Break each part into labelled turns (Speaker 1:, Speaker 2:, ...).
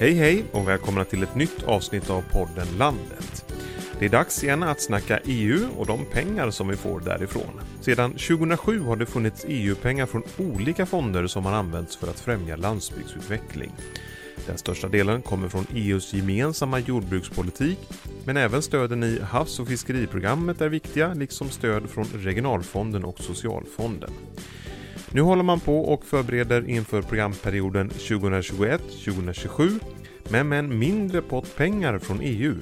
Speaker 1: Hej hej och välkomna till ett nytt avsnitt av podden Landet. Det är dags igen att snacka EU och de pengar som vi får därifrån. Sedan 2007 har det funnits EU-pengar från olika fonder som har använts för att främja landsbygdsutveckling. Den största delen kommer från EUs gemensamma jordbrukspolitik, men även stöden i havs och fiskeriprogrammet är viktiga, liksom stöd från regionalfonden och socialfonden. Nu håller man på och förbereder inför programperioden 2021-2027, men med en mindre pott pengar från EU.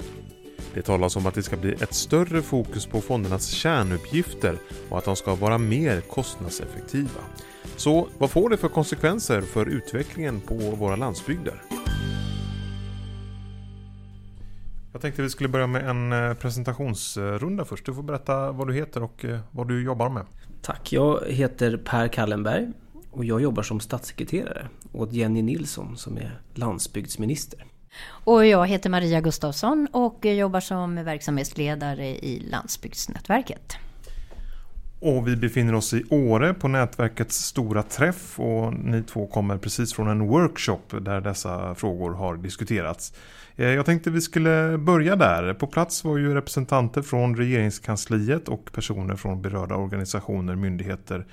Speaker 1: Det talas om att det ska bli ett större fokus på fondernas kärnuppgifter och att de ska vara mer kostnadseffektiva. Så vad får det för konsekvenser för utvecklingen på våra landsbygder? Jag tänkte vi skulle börja med en eh, presentationsrunda först. Du får berätta vad du heter och eh, vad du jobbar med.
Speaker 2: Tack, jag heter Per Kallenberg och jag jobbar som statssekreterare åt Jenny Nilsson som är landsbygdsminister.
Speaker 3: Och jag heter Maria Gustafsson och jobbar som verksamhetsledare i Landsbygdsnätverket.
Speaker 1: Och vi befinner oss i Åre på nätverkets stora träff och ni två kommer precis från en workshop där dessa frågor har diskuterats. Eh, jag tänkte vi skulle börja där. På plats var ju representanter från regeringskansliet och personer från berörda organisationer, myndigheter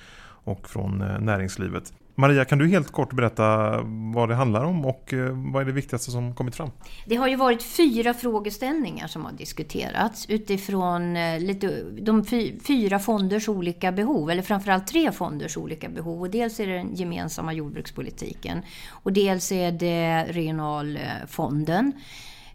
Speaker 1: och från eh, näringslivet. Maria, kan du helt kort berätta vad det handlar om och eh, vad är det viktigaste som kommit fram?
Speaker 3: Det har ju varit fyra frågeställningar som har diskuterats utifrån eh, lite, de fyra fonders olika behov, eller framförallt tre fonders olika behov. Och dels är det den gemensamma jordbrukspolitiken och dels är det regionalfonden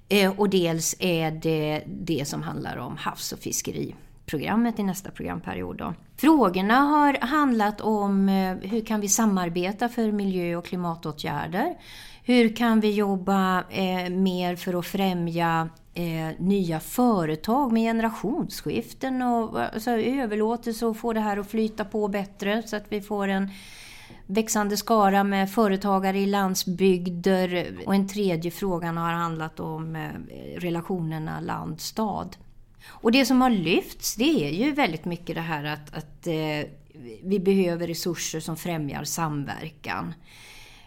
Speaker 3: eh, och dels är det det som handlar om havs och fiskeri programmet i nästa programperiod. Då. Frågorna har handlat om eh, hur kan vi samarbeta för miljö och klimatåtgärder? Hur kan vi jobba eh, mer för att främja eh, nya företag med generationsskiften och alltså, överlåtelse och få det här att flyta på bättre så att vi får en växande skara med företagare i landsbygder. Och en tredje frågan har handlat om eh, relationerna land-stad. Och det som har lyfts det är ju väldigt mycket det här att, att eh, vi behöver resurser som främjar samverkan.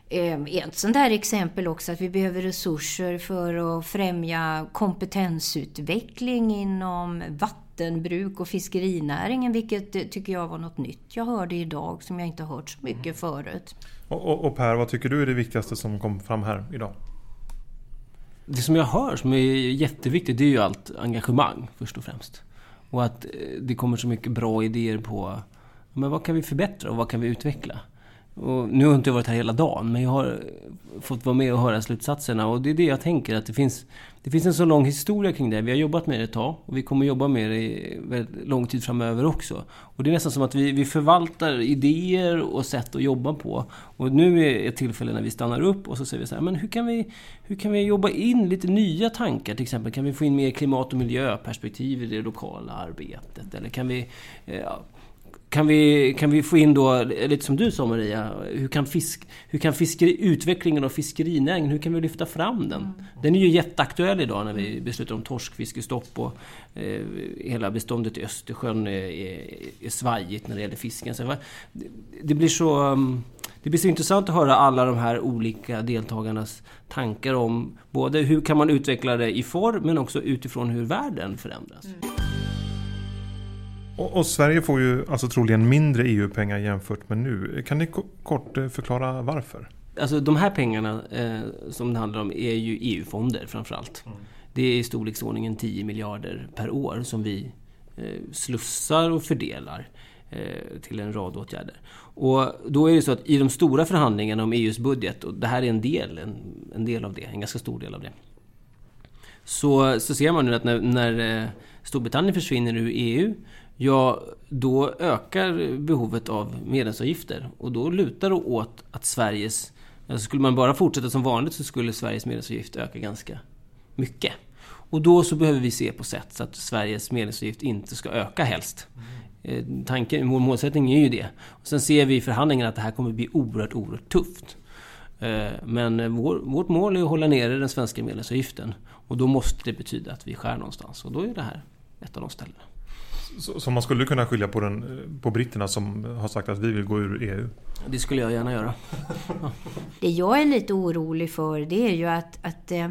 Speaker 3: Eh, ett sånt där exempel också att vi behöver resurser för att främja kompetensutveckling inom vattenbruk och fiskerinäringen, vilket eh, tycker jag var något nytt jag hörde idag som jag inte hört så mycket mm. förut.
Speaker 1: Och, och, och Per, vad tycker du är det viktigaste som kom fram här idag?
Speaker 2: Det som jag hör som är jätteviktigt det är ju allt engagemang först och främst. Och att eh, det kommer så mycket bra idéer på men vad kan vi förbättra och vad kan vi utveckla? Och nu har jag inte varit här hela dagen, men jag har fått vara med och höra slutsatserna. Och det är det jag tänker, att det finns, det finns en så lång historia kring det. Vi har jobbat med det ett tag och vi kommer jobba med det i väldigt lång tid framöver också. Och det är nästan som att vi, vi förvaltar idéer och sätt att jobba på. Och nu är ett tillfälle när vi stannar upp och så säger vi så här, men hur kan vi, hur kan vi jobba in lite nya tankar? Till exempel, kan vi få in mer klimat och miljöperspektiv i det lokala arbetet? Eller kan vi... Eh, ja, kan vi, kan vi få in då, lite som du sa Maria, hur kan, fisk, hur kan fiskeri, utvecklingen av fiskerinäringen, hur kan vi lyfta fram den? Mm. Den är ju jätteaktuell idag när vi beslutar om torskfiskestopp och eh, hela beståndet i Östersjön är, är, är svajigt när det gäller fisken. Så, det, blir så... Mm, det blir så intressant att höra alla de här olika deltagarnas tankar om både hur kan man utveckla det i form men också utifrån hur världen förändras. Mm.
Speaker 1: Och, och, Sverige får ju alltså troligen mindre EU-pengar jämfört med nu. Kan ni kort eh, förklara varför?
Speaker 2: Alltså de här pengarna eh, som det handlar om är ju EU-fonder framförallt. Mm. Det är i storleksordningen 10 miljarder per år som vi eh, slussar och fördelar eh, till en rad åtgärder. Och då är det så att i de stora förhandlingarna om EUs budget, och det här är en del, en, en del av det, en ganska stor del av det. Så, så ser man nu att när, när eh, Storbritannien försvinner ur EU ja, då ökar behovet av medlemsavgifter. Och då lutar det åt att Sveriges... Alltså skulle man bara fortsätta som vanligt så skulle Sveriges medlemsavgift öka ganska mycket. Och då så behöver vi se på sätt så att Sveriges medlemsavgift inte ska öka helst. Mm. Tanken, vår målsättning är ju det. Och sen ser vi i förhandlingarna att det här kommer bli oerhört, oerhört tufft. Eh, men vår, vårt mål är att hålla nere den svenska medlemsavgiften. Och då måste det betyda att vi skär någonstans. Och då är det här ett av de ställena.
Speaker 1: Så man skulle kunna skilja på, den, på britterna som har sagt att vi vill gå ur EU?
Speaker 2: Det skulle jag gärna göra.
Speaker 3: Det jag är lite orolig för det är ju att, att eh,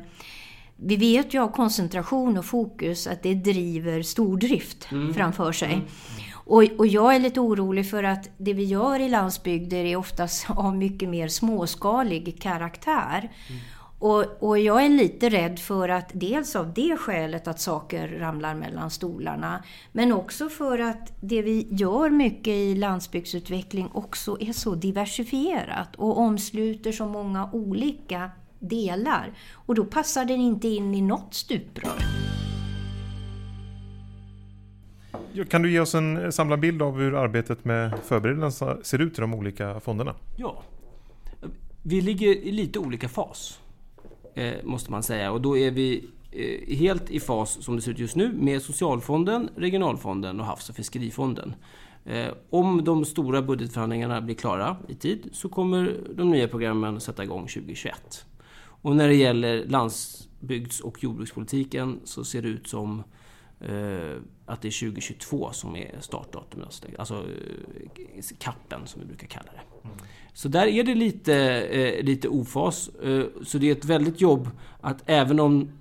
Speaker 3: vi vet ju av koncentration och fokus att det driver stordrift mm. framför sig. Mm. Och, och, jag är lite orolig för att det vi gör i landsbygder är oftast av mycket mer småskalig karaktär. Mm. Och, och, jag är lite rädd för att dels av det skälet att saker ramlar mellan stolarna, men också för att det vi gör mycket i landsbygdsutveckling också är så diversifierat och omsluter så många olika delar. Och då passar den inte in i något stuprör.
Speaker 1: Kan du ge oss en samlad bild av hur arbetet med förberedelserna ser ut i de olika fonderna?
Speaker 2: Ja. Vi ligger i lite olika fas, Eh, måste man säga. Och då är vi eh, helt i fas, som det ser ut just nu, med Socialfonden, Regionalfonden och Havs och Fiskerifonden. Eh, om de stora budgetförhandlingarna blir klara i tid så kommer de nya programmen sätta igång 2021. Och när det gäller landsbygds och jordbrukspolitiken så ser det ut som eh, att det är 2022 som är startdatumet. Alltså eh, kappen som vi brukar kalla det. Mm. Så där är det lite, eh, lite ofas. Eh, så det är ett väldigt jobb att även om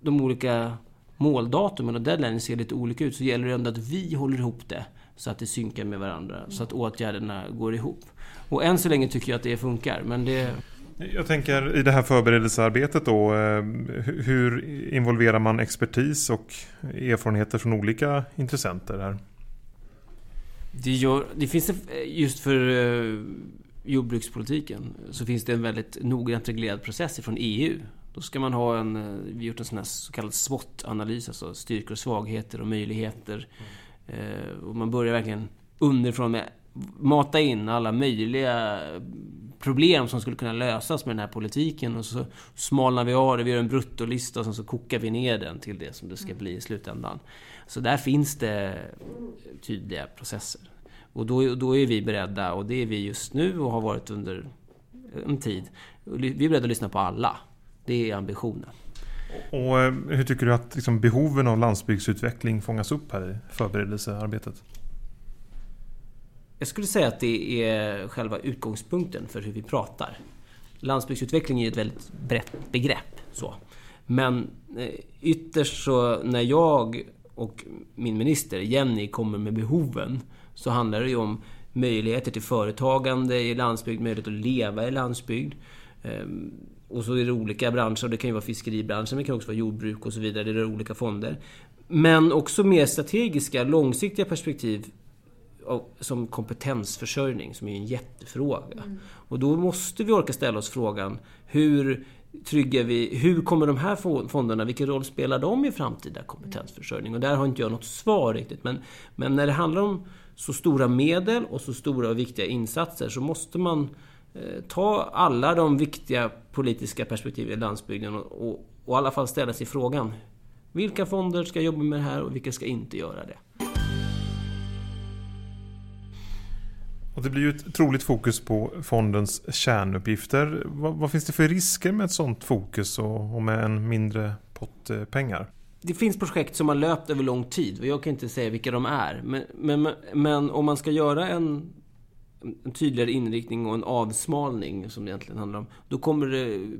Speaker 2: de olika måldatumen och deadlines ser lite olika ut så gäller det ändå att vi håller ihop det så att det synkar med varandra. Så att åtgärderna går ihop. Och än så länge tycker jag att det funkar. Men det...
Speaker 1: Jag tänker i det här förberedelsearbetet då. Eh, hur involverar man expertis och erfarenheter från olika intressenter här?
Speaker 2: Det, gör, det finns just för eh, jordbrukspolitiken så finns det en väldigt noggrant reglerad process från EU. Då ska man ha en, eh, vi har gjort en sån här så kallad SWOT-analys, alltså styrkor och svagheter och möjligheter. Mm. Och man börjar verkligen underifrån med mata in alla möjliga problem som skulle kunna lösas med den här politiken och så smalnar vi av det, vi gör en bruttolista och sen så kokar vi ner den till det som det ska bli i slutändan. Så där finns det tydliga processer. Och då, då är vi beredda, och det är vi just nu och har varit under en tid. Vi är beredda att lyssna på alla. Det är ambitionen.
Speaker 1: Och eh, hur tycker du att liksom, behoven av landsbygdsutveckling fångas upp här i förberedelsearbetet?
Speaker 2: Jag skulle säga att det är själva utgångspunkten för hur vi pratar. Landsbygdsutveckling är ett väldigt brett begrepp. Så. Men eh, ytterst så när jag och min minister Jenny kommer med behoven så handlar det ju om möjligheter till företagande i landsbygd, möjlighet att leva i landsbygd. Ehm, och så är det olika branscher, det kan ju vara fiskeribranschen, men det kan också vara jordbruk och så vidare, det är olika fonder. Men också mer strategiska, långsiktiga perspektiv som kompetensförsörjning, som är en jättefråga. Mm. Och då måste vi orka ställa oss frågan, hur tryggar vi, hur kommer de här fonderna, vilken roll spelar de i framtida kompetensförsörjning? Och där har inte jag något svar riktigt. Men, men när det handlar om så stora medel och så stora och viktiga insatser så måste man eh, ta alla de viktiga politiska perspektiven i landsbygden och, och, och i alla fall ställa sig frågan, vilka fonder ska jobba med det här och vilka ska inte göra det?
Speaker 1: Och det blir ju ett troligt fokus på fondens kärnuppgifter. Vad, vad finns det för risker med ett sådant fokus och, och med en mindre pott eh, pengar?
Speaker 2: Det finns projekt som har löpt över lång tid och jag kan inte säga vilka de är. Men, men, men om man ska göra en, en tydligare inriktning och en avsmalning, som det egentligen handlar om, då kommer det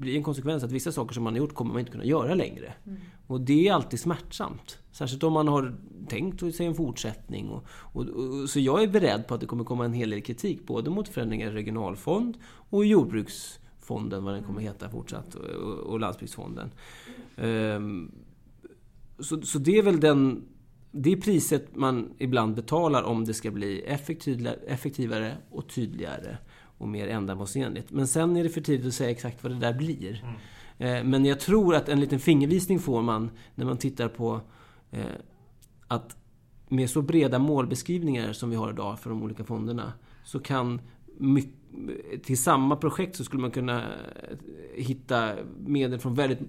Speaker 2: bli en konsekvens att vissa saker som man har gjort kommer man inte kunna göra längre. Mm. Och det är alltid smärtsamt. Särskilt om man har tänkt sig en fortsättning. Och, och, och, så jag är beredd på att det kommer komma en hel del kritik både mot förändringar i regionalfond och jordbruksfonden, vad den kommer heta fortsatt, och, och landsbygdsfonden. Um, så, så det är väl den, det priset man ibland betalar om det ska bli effektivare och tydligare och mer ändamålsenligt. Men sen är det för tidigt att säga exakt vad det där blir. Mm. Eh, men jag tror att en liten fingervisning får man när man tittar på eh, att med så breda målbeskrivningar som vi har idag för de olika fonderna så kan till samma projekt så skulle man kunna hitta medel från väldigt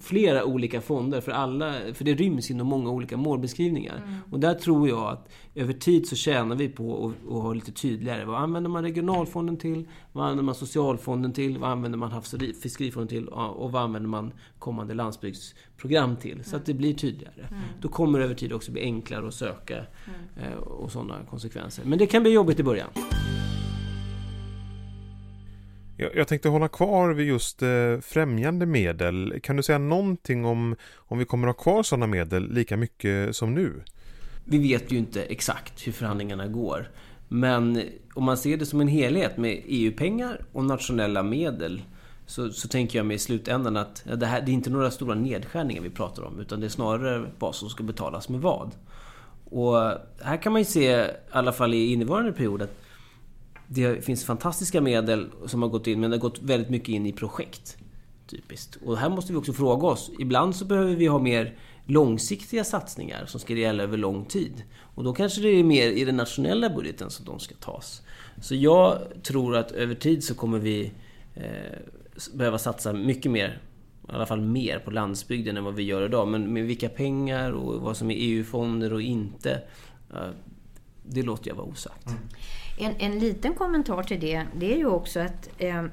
Speaker 2: flera olika fonder för alla, för det ryms inom många olika målbeskrivningar. Mm. Och där tror jag att över tid så tjänar vi på att, ha lite tydligare. Vad använder man regionalfonden till? Vad använder man socialfonden till? Vad använder man havs och fiskerifonden till? Och vad använder man kommande landsbygdsprogram till? Så att det blir tydligare. Mm. Då kommer det över tid också bli enklare att söka mm. Eh, och sådana konsekvenser. Men det kan bli jobbigt i början.
Speaker 1: Jag, tänkte hålla kvar vid just eh, främjande medel. Kan du säga någonting om om vi kommer att ha kvar sådana medel lika mycket som nu?
Speaker 2: Vi vet ju inte exakt hur förhandlingarna går. Men om man ser det som en helhet med EU-pengar och nationella medel så, så, tänker jag mig i slutändan att det, här, det är inte några stora nedskärningar vi pratar om utan det är snarare vad som ska betalas med vad. Och här kan man ju se, i alla fall i innevarande period, att det finns fantastiska medel som har gått in, men det har gått väldigt mycket in i projekt. Typiskt. Och här måste vi också fråga oss. Ibland så behöver vi ha mer långsiktiga satsningar som ska gälla över lång tid. Och då kanske det är mer i den nationella budgeten som de ska tas. Så jag tror att över tid så kommer vi eh, behöva satsa mycket mer, i alla fall mer på landsbygden än vad vi gör idag. Men med vilka pengar och vad som är EU-fonder och inte, eh, det låter jag vara osagt. Mm.
Speaker 3: En, en liten kommentar till det, det är ju också att eh,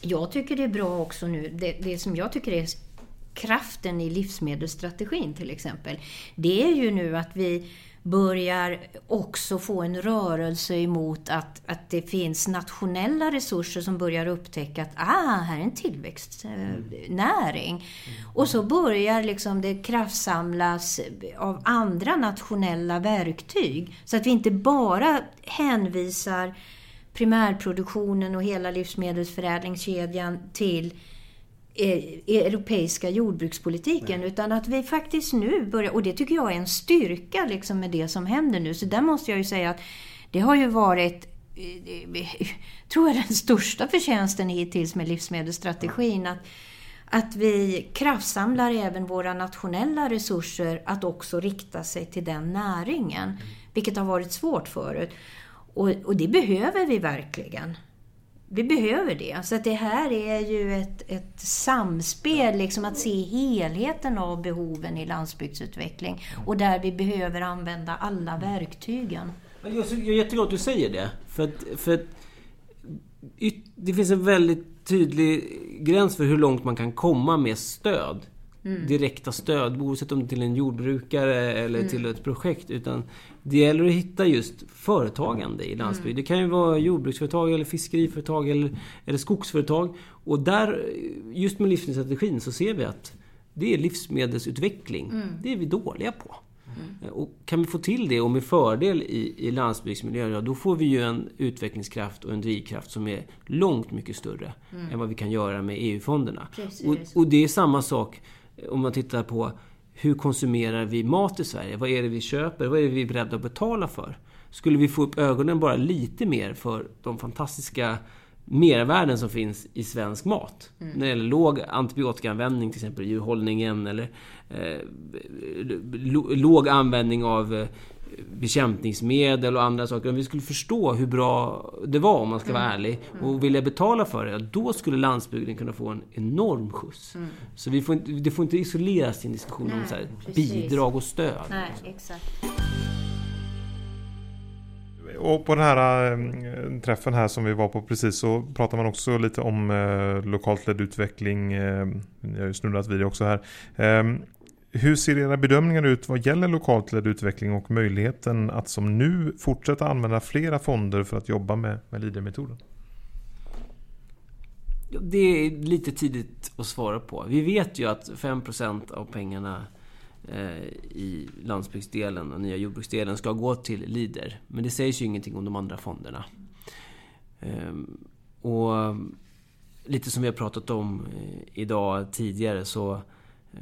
Speaker 3: jag tycker det är bra också nu, det, det som jag tycker är kraften i livsmedelsstrategin till exempel, det är ju nu att vi börjar också få en rörelse emot att, att det finns nationella resurser som börjar upptäcka att ah, här är en tillväxtnäring. Mm. Och så börjar liksom det kraftsamlas av andra nationella verktyg. Så att vi inte bara hänvisar primärproduktionen och hela livsmedelsförädlingskedjan till europeiska jordbrukspolitiken. Nej. Utan att vi faktiskt nu börjar, och det tycker jag är en styrka liksom med det som händer nu. Så där måste jag ju säga att det har ju varit tror jag den största förtjänsten hittills med livsmedelsstrategin. Att, att vi kraftsamlar även våra nationella resurser att också rikta sig till den näringen. Mm. Vilket har varit svårt förut. Och, och det behöver vi verkligen vi behöver det. Så att det här är ju ett, ett samspel, liksom att se helheten av behoven i landsbygdsutveckling. Och där vi behöver använda alla verktygen.
Speaker 2: Jag är jätteglad att du säger det. För att, för att det finns en väldigt tydlig gräns för hur långt man kan komma med stöd. Mm. Direkta stöd, oavsett om det är till en jordbrukare eller mm. till ett projekt. Utan det gäller att hitta just företagande i landsbygd. Mm. Det kan ju vara jordbruksföretag eller fiskeriföretag eller, eller skogsföretag. Och där, just med livsmedelsstrategin så ser vi att det är livsmedelsutveckling. Mm. Det är vi dåliga på. Mm. Och kan vi få till det och med fördel i, i landsbygdsmiljö, ja, då får vi ju en utvecklingskraft och en drivkraft som är långt mycket större mm. än vad vi kan göra med EU-fonderna. Och, och, det är samma sak om man tittar på hur konsumerar vi mat i Sverige? Vad är det vi köper? Vad är det vi är beredda att betala för? Skulle vi få upp ögonen bara lite mer för de fantastiska mervärden som finns i svensk mat. Mm. När det gäller låg antibiotikaanvändning, till exempel i djurhållningen, eller eh, låg användning av eh, bekämpningsmedel och andra saker. Om vi skulle förstå hur bra det var, om man ska vara mm. ärlig, och mm. vilja betala för det, då skulle landsbygden kunna få en enorm skjuts. Mm. Så vi får inte, det får inte isoleras till en diskussion Nej, om så här, bidrag och stöd.
Speaker 3: Nej, exakt.
Speaker 1: Och på den här äh, träffen här som vi var på precis så pratar man också lite om äh, lokalt ledd utveckling. Äh, jag har ju snurrat vid det också här. Ehm, hur ser era bedömningar ut vad gäller lokalt ledd utveckling och möjligheten att som nu fortsätta använda flera fonder för att jobba med, med Leader-metoden?
Speaker 2: Det är lite tidigt att svara på. Vi vet ju att 5% av pengarna eh, i landsbygdsdelen och nya jordbruksdelen ska gå till Leader. Men det sägs ju ingenting om de andra fonderna. Ehm, och lite som vi har pratat om eh, idag tidigare så eh,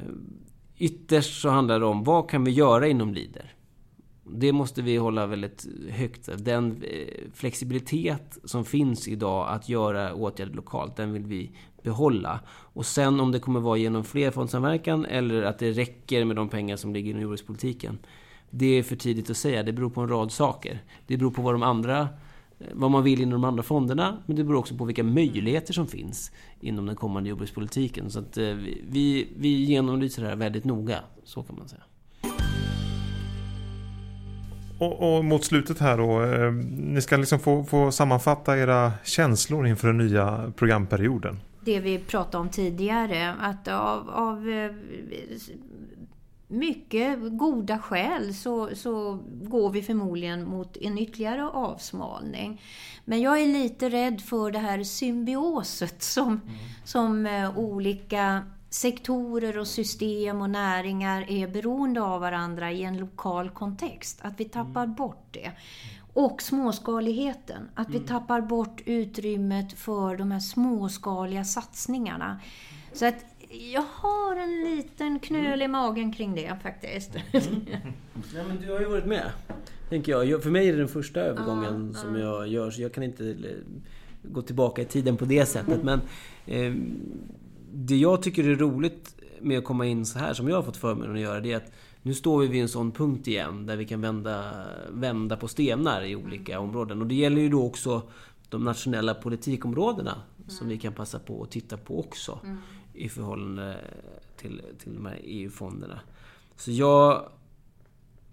Speaker 2: Ytterst så handlar det om vad kan vi göra inom Leader? Det måste vi hålla väldigt högt. Den eh, flexibilitet som finns idag att göra åtgärder lokalt, den vill vi behålla. Och sen om det kommer vara genom flerfondssamverkan eller att det räcker med de pengar som ligger inom jordbrukspolitiken. Det är för tidigt att säga. Det beror på en rad saker. Det beror på vad de andra vad man vill inom de andra fonderna, men det beror också på vilka möjligheter som finns inom den kommande jordbrukspolitiken. Så att vi, vi genomlyser det här väldigt noga, så kan man säga.
Speaker 1: Och, och, mot slutet här då, eh, ni ska liksom få, få sammanfatta era känslor inför den nya programperioden.
Speaker 3: Det vi pratade om tidigare, att av, av eh, mycket goda skäl så, så går vi förmodligen mot en ytterligare avsmalning. Men jag är lite rädd för det här symbioset som, mm. som eh, olika sektorer och system och näringar är beroende av varandra i en lokal kontext. Att vi tappar mm. bort det. Och småskaligheten. Att vi mm. tappar bort utrymmet för de här småskaliga satsningarna. Så att jag har en liten knöl i magen kring det faktiskt.
Speaker 2: Mm. Ja, men du har ju varit med, tänker jag. För mig är det den första övergången ah, som ah. jag gör, så jag kan inte eh, gå tillbaka i tiden på det sättet. Men eh, det jag tycker är roligt med att komma in så här, som jag har fått förmånen att göra, det är att nu står vi vid en sån punkt igen där vi kan vända, vända på stenar i olika områden. Och det gäller ju då också de nationella politikområdena mm. som vi kan passa på att titta på också mm. I förhållande till, till de här EU-fonderna. Så jag...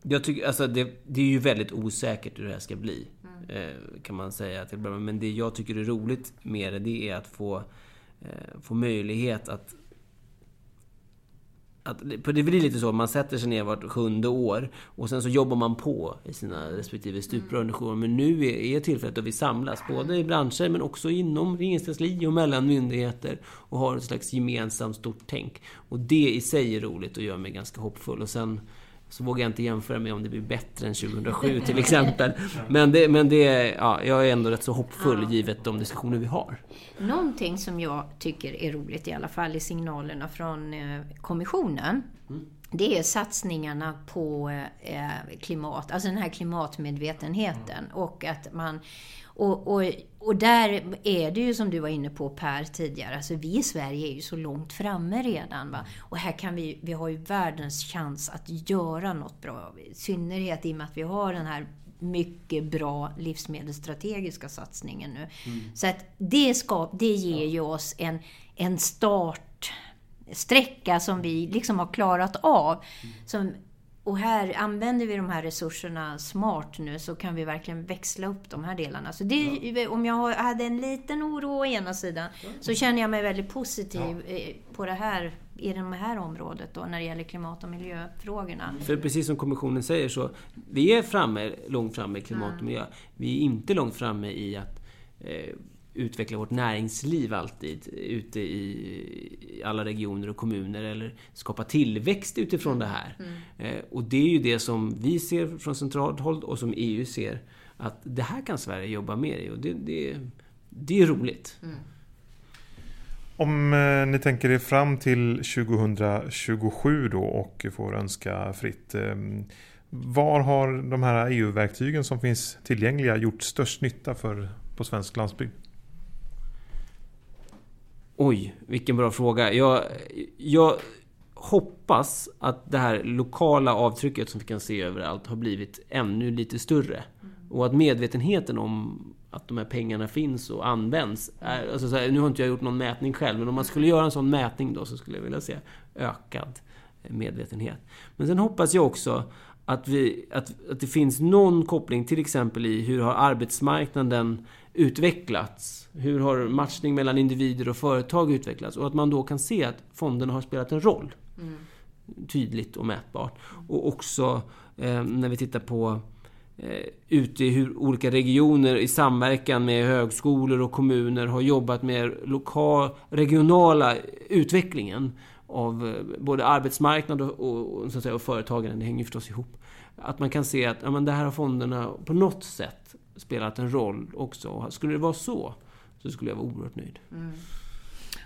Speaker 2: Jag tycker, alltså det, det är ju väldigt osäkert hur det här ska bli. Mm. Eh, kan man säga till Men det jag tycker är roligt med det, det är att få Eh, få möjlighet att att, det blir lite så, man sätter sig ner vart sjunde år och sen så jobbar man på i sina respektive stuprör Men nu är, är tillfället då vi samlas, både i branscher men också inom regeringskansli och mellan myndigheter och har ett slags gemensamt stort tänk. Och det i sig är roligt och gör mig ganska hoppfull. Och sen så vågar jag inte jämföra med om det blir bättre än 2007 till exempel. Men, det, men det, ja, jag är ändå rätt så hoppfull givet de diskussioner vi har.
Speaker 3: Någonting som jag tycker är roligt i alla fall i signalerna från eh, kommissionen. Mm. Det är satsningarna på eh, klimat, alltså den här klimatmedvetenheten mm. och att man och, och, och där är det ju som du var inne på Per tidigare, alltså vi i Sverige är ju så långt framme redan. Va? Och här kan vi, vi har ju världens chans att göra något bra. I synnerhet i och med att vi har den här mycket bra livsmedelsstrategiska satsningen nu. Mm. Så att det, ska, det ger ju oss en, en startsträcka som vi liksom har klarat av. Mm. Som och här använder vi de här resurserna smart nu så kan vi verkligen växla upp de här delarna. Så det, ja. Om jag hade en liten oro å ena sidan så känner jag mig väldigt positiv ja. Eh, på det här, i det här området då, när det gäller klimat och miljöfrågorna.
Speaker 2: För precis som Kommissionen säger så, vi är framme, långt framme i klimat och miljö. Vi är inte långt framme i att eh, utveckla vårt näringsliv alltid ute i alla regioner och kommuner eller skapa tillväxt utifrån det här. Mm. Eh, och det är ju det som vi ser från centralt håll och som EU ser att det här kan Sverige jobba mer i och det, det, det är roligt. Mm.
Speaker 1: Om eh, ni tänker er fram till 2027 då och får önska fritt. Eh, var har de här EU-verktygen som finns tillgängliga gjort störst nytta för, på svensk landsbygd?
Speaker 2: Oj, vilken bra fråga. Jag, jag hoppas att det här lokala avtrycket som vi kan se överallt har blivit ännu lite större. Mm. Och att medvetenheten om att de här pengarna finns och används. Är, alltså här, nu har inte jag gjort någon mätning själv, men om man skulle göra en sån mätning då så skulle jag vilja se ökad medvetenhet. Men sen hoppas jag också att, vi, att, att det finns någon koppling till exempel i hur har arbetsmarknaden utvecklats? Hur har matchning mellan individer och företag utvecklats? Och att man då kan se att fonderna har spelat en roll. Mm. Tydligt och mätbart. Och också eh, när vi tittar på eh, ute i hur olika regioner i samverkan med högskolor och kommuner har jobbat med lokal, regionala utvecklingen av eh, både arbetsmarknad och, och, så att säga, och företagande. Det hänger förstås ihop. Att man kan se att ja, men det här har fonderna på något sätt spelat en roll också. Skulle det vara så, så skulle jag vara oerhört nöjd. Mm.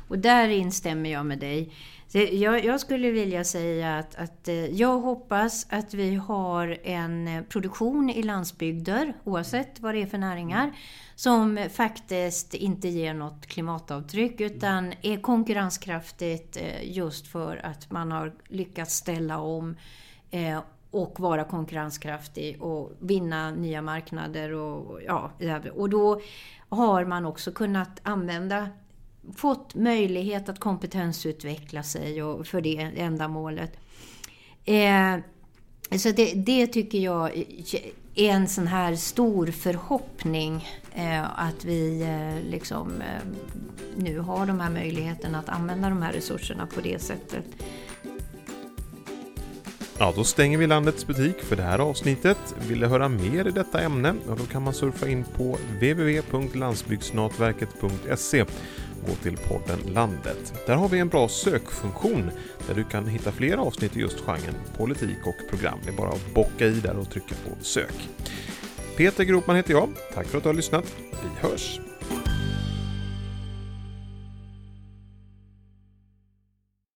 Speaker 3: Och där instämmer jag med dig. Jag, jag, skulle vilja säga att, att, eh, jag hoppas att vi har en produktion i landsbygder, oavsett vad det är för näringar, som faktiskt inte ger något klimatavtryck utan är konkurrenskraftigt eh, just för att man har lyckats ställa om eh, och vara konkurrenskraftig och vinna nya marknader. Och, ja, och då har man också kunnat använda fått möjlighet att kompetensutveckla sig och för det ändamålet. Eh, så det, det, tycker jag är en sån här stor förhoppning eh, att vi eh, liksom eh, nu har de här möjligheterna att använda de här resurserna på det sättet.
Speaker 1: Ja, då stänger vi landets butik för det här avsnittet. Vill du höra mer i detta ämne? Ja, då kan man surfa in på www.landsbygdsnätverket.se gå till podden Landet. Där har vi en bra sökfunktion där du kan hitta fler avsnitt i just genren politik och program. Det är bara att bocka i där och trycka på sök. Peter Gropman heter jag. Tack för att du har lyssnat. Vi hörs!